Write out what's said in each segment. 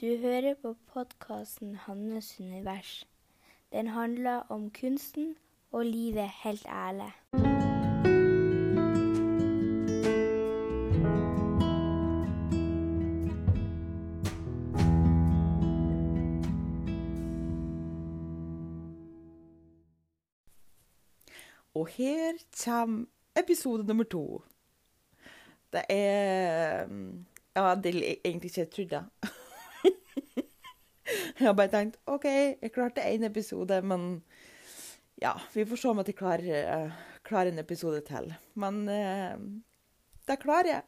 Du hører på podkasten 'Hannes univers'. Den handler om kunsten og livet helt ærlig. Og her kommer episode nummer to. Det er Ja, det er egentlig ikke jeg trodde. Jeg har bare tenkt OK, jeg klarte én episode, men ja, vi får se om at jeg klarer, eh, klarer en episode til. Men eh, det klarer jeg.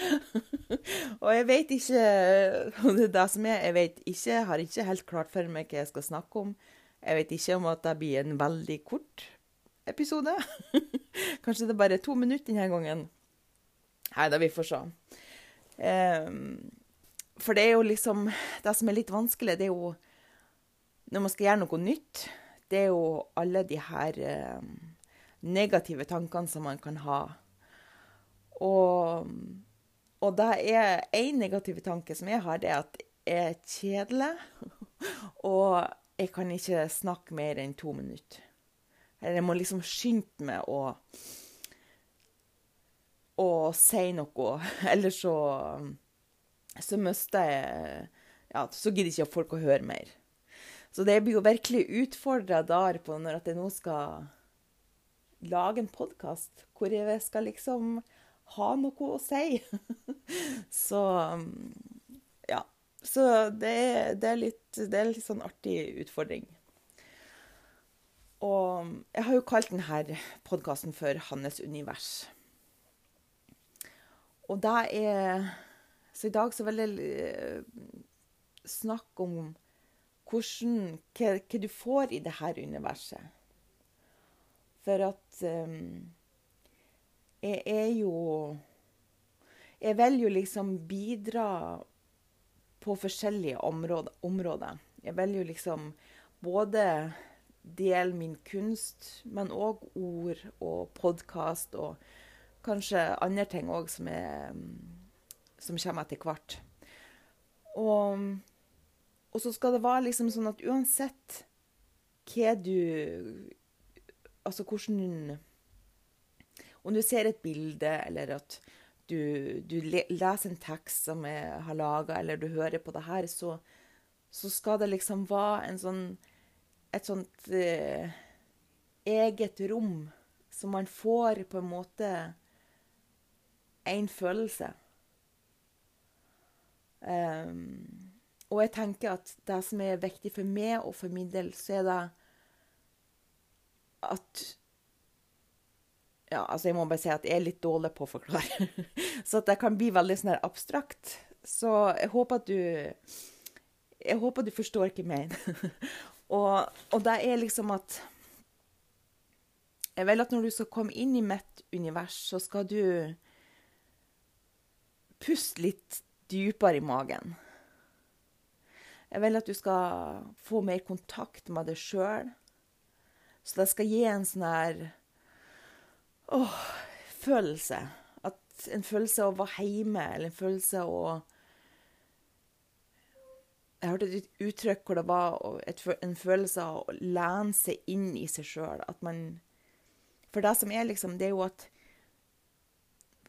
og jeg vet ikke Det er det som er. Jeg vet ikke, jeg har ikke helt klart for meg hva jeg skal snakke om. Jeg vet ikke om at det blir en veldig kort episode. Kanskje det er bare to minutter denne gangen. Nei da, vi får se. Um, for det er jo liksom Det som er litt vanskelig, det er jo Når man skal gjøre noe nytt, det er jo alle de her um, negative tankene som man kan ha. Og, og det er én negativ tanke som jeg har, det er at jeg er kjedelig. Og jeg kan ikke snakke mer enn to minutter. Eller jeg må liksom skynde meg å å si noe, eller så så mister jeg Ja, så gidder ikke folk å høre mer. Så det blir jo virkelig utfordra der på når at jeg nå skal lage en podkast hvor jeg skal liksom ha noe å si. så ja. Så det det er, litt, det er litt sånn artig utfordring. Og jeg har jo kalt denne podkasten for Hannes univers. Og det er Så i dag så vil jeg snakke om hvordan, hva, hva, du får i dette universet. For at um, jeg er jo Jeg vil jo liksom bidra på forskjellige områder. områder. Jeg vil jo liksom både dele min kunst, men òg ord og podkast og kanskje andre ting òg som, som, kommer etter hvert. Og, og, så skal det være liksom sånn at uansett hva du Altså hvordan Om du ser et bilde, eller at du, du leser en tekst som jeg har laga, eller du hører på det her, så, så skal det liksom være en sånn et sånt eh, eget rom som man får på en måte en følelse. Um, og jeg tenker at det som er viktig for meg å formidle, så er det at Ja, altså jeg må bare si at jeg er litt dårlig på å forklare. så at det kan bli veldig sånn abstrakt. Så jeg håper at du Jeg håper du forstår hva jeg mener. og, og det er liksom at Jeg vil at når du skal komme inn i mitt univers, så skal du puste litt dypere i magen. Jeg vil at du skal få mer kontakt med deg sjøl. Så det skal gi en sånn her åh, følelse. At en følelse av å være hjemme, eller en følelse av å Jeg hørte et uttrykk hvor det var et, en følelse av å lene seg inn i seg sjøl. At man For det som er liksom, det er jo at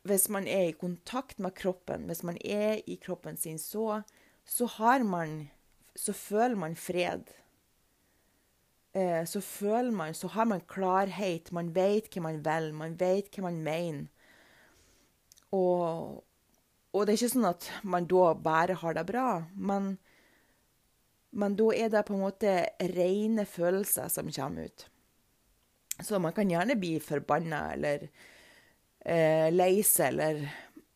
hvis man er i kontakt med kroppen, hvis man er i kroppen sin, så, så har man Så føler man fred. Eh, så føler man Så har man klarhet. Man vet hva man vil. Man vet hva man mener. Og, og det er ikke sånn at man da bare har det bra, men, men da er det på en måte rene følelser som kommer ut. Så man kan gjerne bli forbanna eller eh, lei seg, eller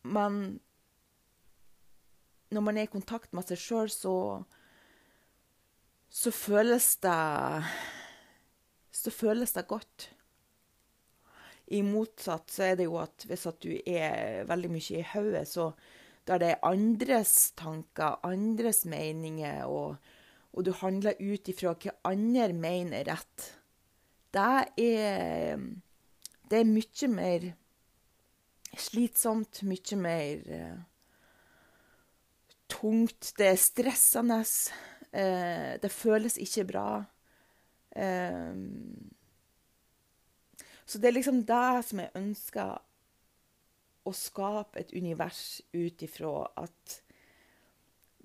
Men når man er i kontakt med seg sjøl, så så føles det Så føles det godt. I motsatt så er det jo at hvis at du er veldig mye i hodet, så da er det andres tanker, andres meninger, og, og du handler ut ifra hva andre mener er rett. Det er Det er mye mer slitsomt, mye mer uh, tungt, det er stressende. Eh, det føles ikke bra. Eh, så det er liksom det som jeg ønsker å skape et univers ut ifra at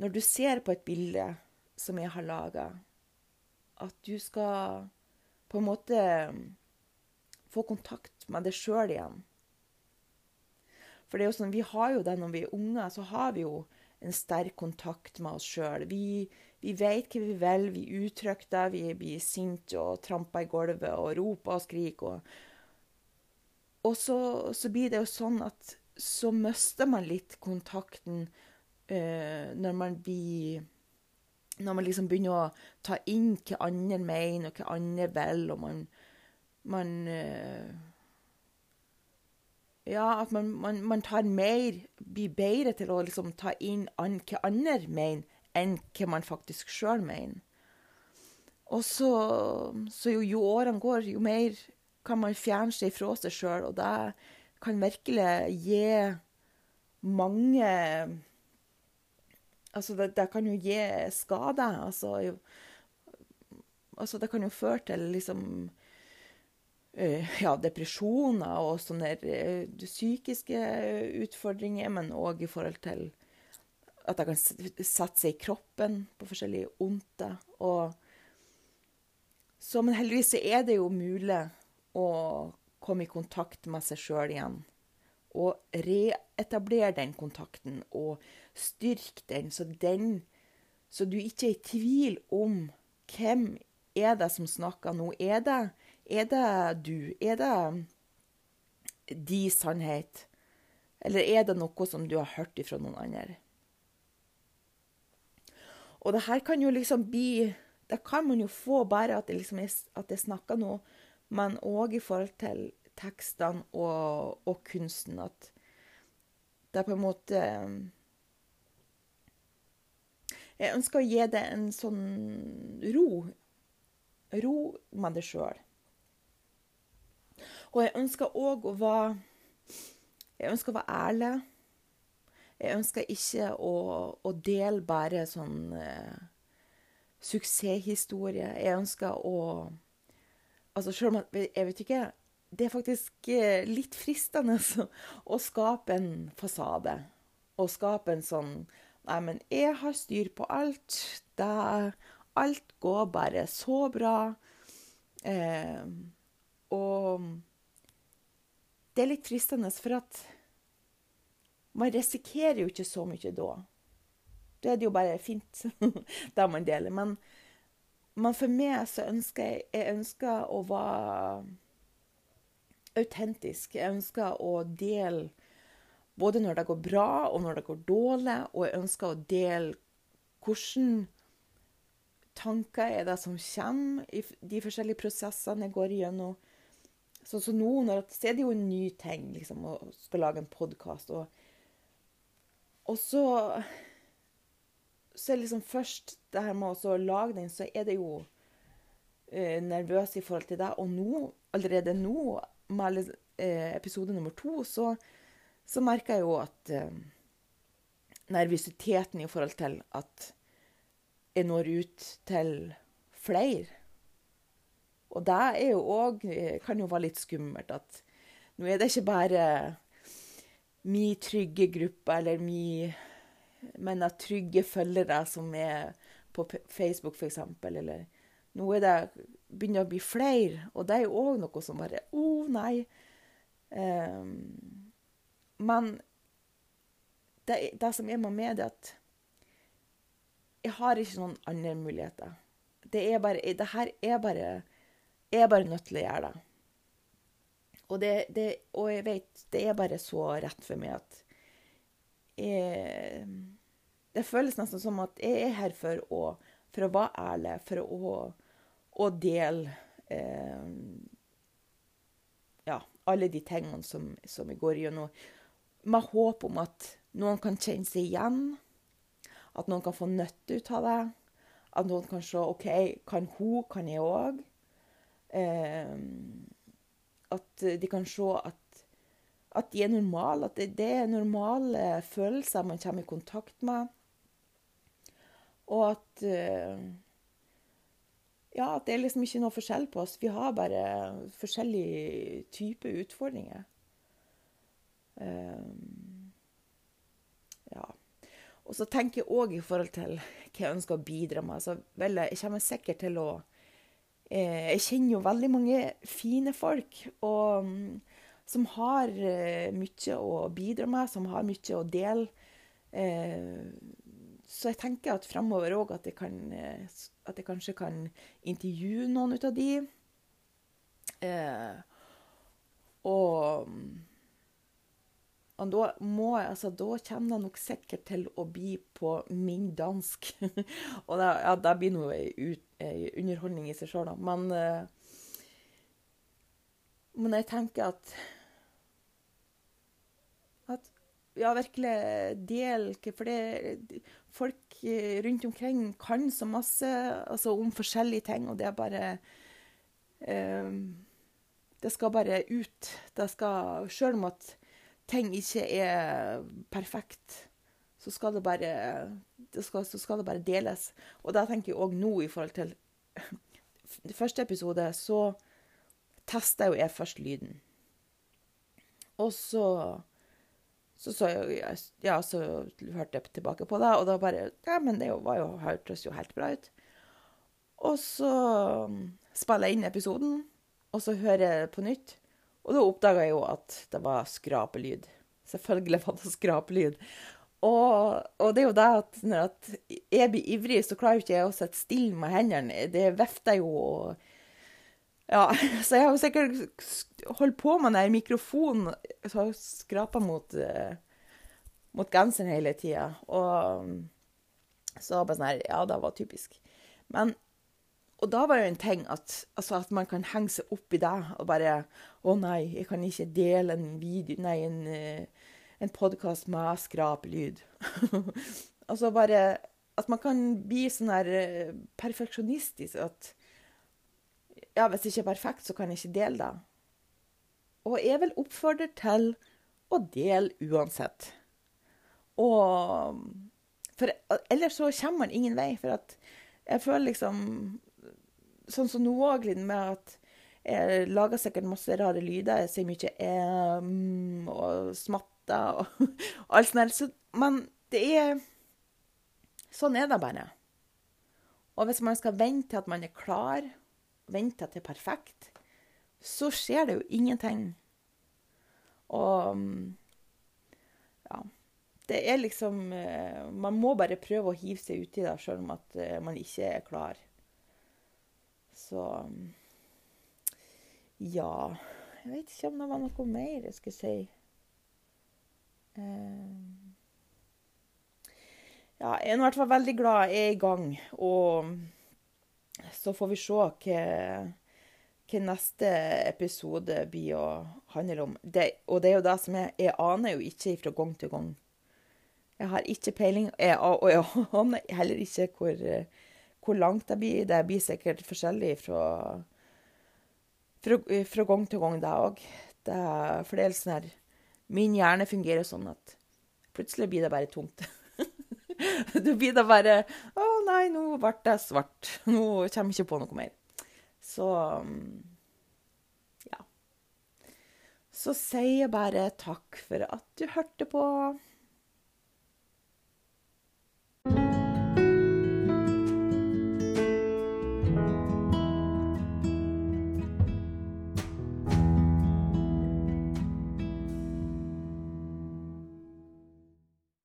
når du ser på et bilde som jeg har laga, at du skal på en måte få kontakt med deg sjøl igjen. For det er jo sånn, vi har jo det når vi er unger, så har vi jo en sterk kontakt med oss sjøl. Vi, vi vet hva vi vil, vi uttrykker det, vi blir sinte og tramper i gulvet og roper og skriker. Og, og så, så, blir det jo sånn at så mister man litt kontakten uh, når man blir Når man liksom begynner å ta inn hva andre mener, og hva andre vil, og man, man uh, Ja, at man, man, man, tar mer Blir bedre til å liksom ta inn an, hva andre mener, enn hva man faktisk sjøl mener. Og så, så jo, jo årene går, jo mer kan man fjerne seg fra seg sjøl, og det kan virkelig gi mange Altså, det, det kan jo gi skade. Altså, altså, det kan jo føre til liksom Ja, depresjoner og sånne uh, psykiske utfordringer, men òg i forhold til at jeg kan sette seg i kroppen på forskjellige ondter. Og så, men heldigvis så er det jo mulig å komme i kontakt med seg sjøl igjen. Og reetablere den kontakten og styrke den så, den, så du ikke er i tvil om hvem er det som snakker nå. Er det, er det du? Er det de sannhet? Eller er det noe som du har hørt ifra noen andre? Og det her kan jo liksom bli Det kan man jo få bare at det liksom er, at det snakker noe men òg i forhold til tekstene og, og, kunsten. At det er på en måte Jeg ønsker å gi det en sånn ro. Ro med det sjøl. Og jeg ønsker òg å være Jeg ønsker å være ærlig. Jeg ønsker ikke å, å dele bare sånn eh, suksesshistorie. Jeg ønsker å Altså, selv om jeg vet ikke Det er faktisk eh, litt fristende å skape en fasade. Å skape en sånn Nei, men jeg har styr på alt. Det, alt går bare så bra. Eh, og det er litt fristende, for at man risikerer jo ikke så mye da. Da er det jo bare fint, da man deler. Men men for meg så ønsker jeg, jeg ønsker å være autentisk. Jeg ønsker å dele både når det går bra og når det går dårlig, og jeg ønsker å dele hvordan tanker er det som kommer i de forskjellige prosessene jeg går igjennom. Så, så nå så er det jo en ny ting liksom, å skal lage en podkast. Og, og så så er det liksom først det her med å lage den, så er det jo eh, nervøs i forhold til det. Og nå, allerede nå, med eh, episode nummer to, så, så merker jeg jo at eh, nervøsiteten i forhold til at jeg når ut til flere. Og det er jo òg eh, Kan jo være litt skummelt at nå er det ikke bare min trygge gruppe eller min men at trygge følgere som er på Facebook, f.eks. Eller nå er det begynner å bli flere, og det er jo òg noe som bare Å, oh, nei. Um, men det, det, som er med meg, er at jeg har ikke noen andre muligheter. Det er bare, det her er bare Jeg er bare nødt til å gjøre det. Og, det, det, og jeg vet det er bare så rett for meg at jeg, Det føles nesten som at jeg er her for å, for å være ærlig, for å, å dele eh, ja, alle de tingene som, som jeg går gjennom, med håp om at noen kan kjenne seg igjen, at noen kan få nytte ut av det. At noen kan se OK, kan hun, kan jeg òg? Eh, at de kan se at at de er normale, at det, det er normale følelser man kommer i kontakt med. Og at eh, Ja, at det er liksom ikke noe forskjell på oss. Vi har bare forskjellige typer utfordringer. Um, ja. Og så tenker jeg òg i forhold til hva jeg ønsker å bidra med. Så vel, jeg kommer sikkert til å Jeg kjenner jo veldig mange fine folk og, um, som har eh, mye å bidra med, som har mye å dele. Eh, så jeg tenker at framover òg at, eh, at, jeg kanskje kan intervjue noen ut av de. Eh, og, og da, må, altså, da kommer det nok sikkert til å bli på min dansk. og det, ja, det blir noe underholdning i seg sjøl, da. Men, eh, men jeg tenker at at ja, virkelig del For det, folk rundt omkring kan så masse altså, om forskjellige ting, og det er bare um, Det skal bare ut. Det skal Sjøl om at ting ikke er perfekt, så skal det bare det skal, så skal det bare deles. Og da tenker jeg òg nå i forhold til første episode, så testa jo jeg først lyden. Og så så, så, ja, så hørte jeg tilbake på det, og da bare Ja, men det var jo, hørtes jo helt bra ut. Og så spiller jeg inn episoden, og så hører jeg på nytt. Og da oppdaga jeg jo at det var skrapelyd. Selvfølgelig var det skrapelyd. Og, og, det er jo det at når jeg blir ivrig, så klarer ikke jeg å sitte stille med hendene. Det vifter jo og ja, så jeg har jo sikkert holdt på med den mikrofonen og skrapa mot, uh, mot genseren hele tida. Og så bare sånn her Ja, det var typisk. Men Og da var jo en ting at, altså at man kan henge seg opp i det og bare Å nei, jeg kan ikke dele en video Nei, en, uh, en podkast med skrapelyd. altså bare At man kan bli sånn her uh, perfeksjonistisk at ja, hvis det ikke er perfekt, så kan jeg ikke dele det. Og jeg vil oppfordre til å dele uansett. Og For ellers så kommer man ingen vei. For at jeg føler liksom Sånn som nå òg, med at jeg lager sikkert masse rare lyder. Jeg sier mye em og smatter og, alt sånt. Så, men det er Sånn er det bare. Og hvis man skal vente til at man er klar vente til perfekt, så skjer det jo ingenting. Og ja. Det er liksom eh, Man må bare prøve å hive seg uti det, sjøl om at eh, man ikke er klar. Så Ja. Jeg vet ikke om det var noe mer jeg skulle si. Eh, ja, jeg er i hvert fall veldig glad jeg er i gang. Og så får vi se hva, hva neste episode blir å handle om. Det, og det er jo det som er Jeg aner jo ikke fra gang til gang. Jeg har ikke peiling, jeg, og jeg aner heller ikke hvor, hvor, langt det blir. Det blir sikkert forskjellig fra, fra, fra gang til gang, det òg. For det er sånn her Min hjerne fungerer sånn at plutselig blir det bare tomt. Du blir da bare Å nei, nå ble det svart. Nå kommer jeg ikke på noe mer. Så ja. Så sier jeg bare takk for at du hørte på.